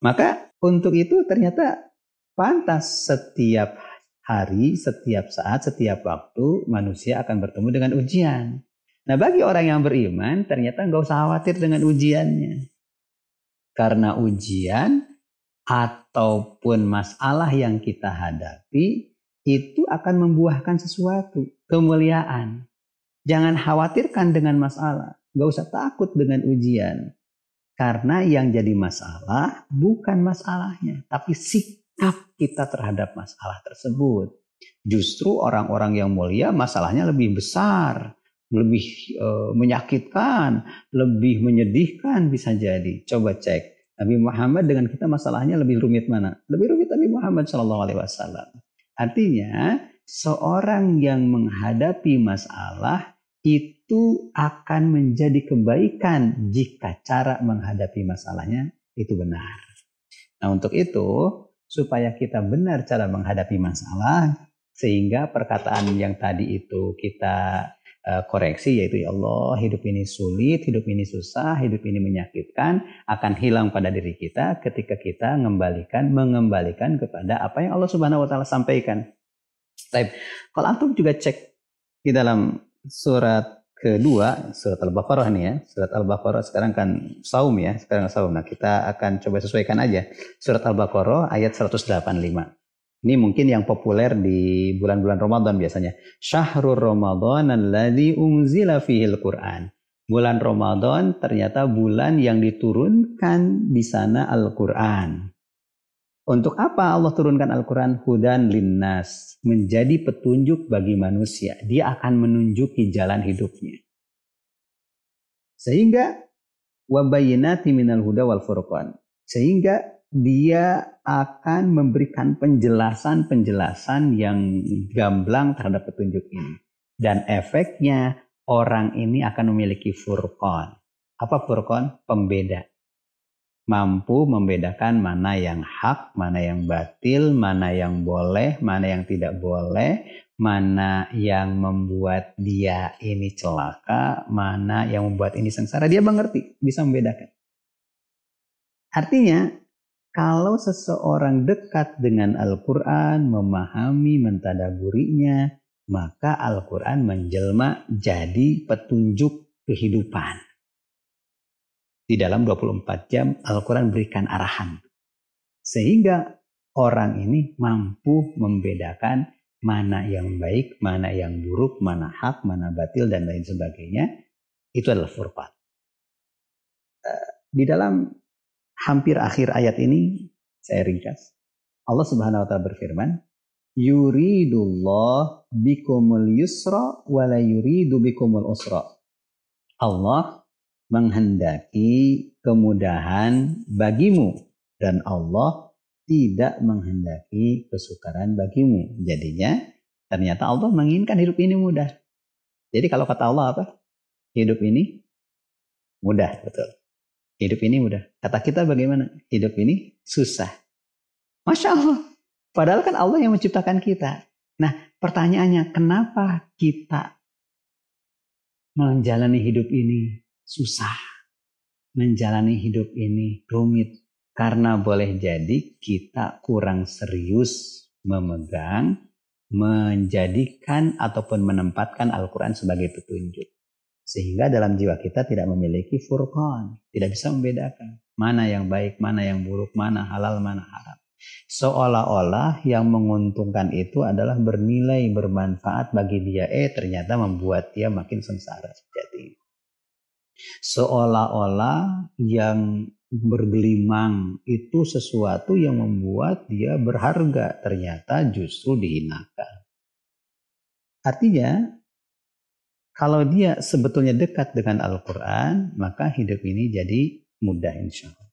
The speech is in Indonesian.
Maka untuk itu ternyata pantas setiap hari, setiap saat, setiap waktu manusia akan bertemu dengan ujian. Nah bagi orang yang beriman ternyata nggak usah khawatir dengan ujiannya. Karena ujian ataupun masalah yang kita hadapi itu akan membuahkan sesuatu, kemuliaan. Jangan khawatirkan dengan masalah, nggak usah takut dengan ujian. Karena yang jadi masalah bukan masalahnya, tapi sikap kita terhadap masalah tersebut. Justru orang-orang yang mulia masalahnya lebih besar, lebih e, menyakitkan, lebih menyedihkan bisa jadi. Coba cek Nabi Muhammad dengan kita masalahnya lebih rumit mana? Lebih rumit Nabi Muhammad Shallallahu Alaihi Wasallam. Artinya seorang yang menghadapi masalah itu akan menjadi kebaikan jika cara menghadapi masalahnya itu benar. Nah, untuk itu, supaya kita benar cara menghadapi masalah, sehingga perkataan yang tadi itu kita uh, koreksi, yaitu ya Allah, hidup ini sulit, hidup ini susah, hidup ini menyakitkan, akan hilang pada diri kita ketika kita mengembalikan, mengembalikan kepada apa yang Allah Subhanahu wa Ta'ala sampaikan. Kalau antum juga cek di dalam surat kedua, surat Al-Baqarah nih ya. Surat Al-Baqarah sekarang kan saum ya, sekarang saum. Nah, kita akan coba sesuaikan aja. Surat Al-Baqarah ayat 185. Ini mungkin yang populer di bulan-bulan Ramadan biasanya. Syahrul Ramadan alladzi unzila fihil Qur'an. Bulan Ramadan ternyata bulan yang diturunkan di sana Al-Qur'an. Untuk apa Allah turunkan Al-Quran? Hudan linnas. Menjadi petunjuk bagi manusia. Dia akan menunjuki jalan hidupnya. Sehingga wabayinati minal huda wal furqan. Sehingga dia akan memberikan penjelasan-penjelasan yang gamblang terhadap petunjuk ini. Dan efeknya orang ini akan memiliki furqan. Apa furqan? Pembeda mampu membedakan mana yang hak, mana yang batil, mana yang boleh, mana yang tidak boleh, mana yang membuat dia ini celaka, mana yang membuat ini sengsara. Dia mengerti, bisa membedakan. Artinya, kalau seseorang dekat dengan Al-Quran, memahami, mentadaburinya, maka Al-Quran menjelma jadi petunjuk kehidupan di dalam 24 jam Al-Quran berikan arahan. Sehingga orang ini mampu membedakan mana yang baik, mana yang buruk, mana hak, mana batil, dan lain sebagainya. Itu adalah furqan. Eh, di dalam hampir akhir ayat ini, saya ringkas. Allah subhanahu wa ta'ala berfirman, Yuridullah bikumul yusra wala yuridu bikumul usra. Allah menghendaki kemudahan bagimu dan Allah tidak menghendaki kesukaran bagimu. Jadinya ternyata Allah menginginkan hidup ini mudah. Jadi kalau kata Allah apa? Hidup ini mudah, betul. Hidup ini mudah. Kata kita bagaimana? Hidup ini susah. Masya Allah. Padahal kan Allah yang menciptakan kita. Nah pertanyaannya kenapa kita menjalani hidup ini susah. Menjalani hidup ini rumit karena boleh jadi kita kurang serius memegang, menjadikan ataupun menempatkan Al-Quran sebagai petunjuk. Sehingga dalam jiwa kita tidak memiliki furqan, tidak bisa membedakan mana yang baik, mana yang buruk, mana halal, mana haram. Seolah-olah yang menguntungkan itu adalah bernilai, bermanfaat bagi dia. Eh ternyata membuat dia makin sengsara seolah-olah yang bergelimang itu sesuatu yang membuat dia berharga ternyata justru dihinakan. Artinya kalau dia sebetulnya dekat dengan Al-Quran maka hidup ini jadi mudah insya Allah.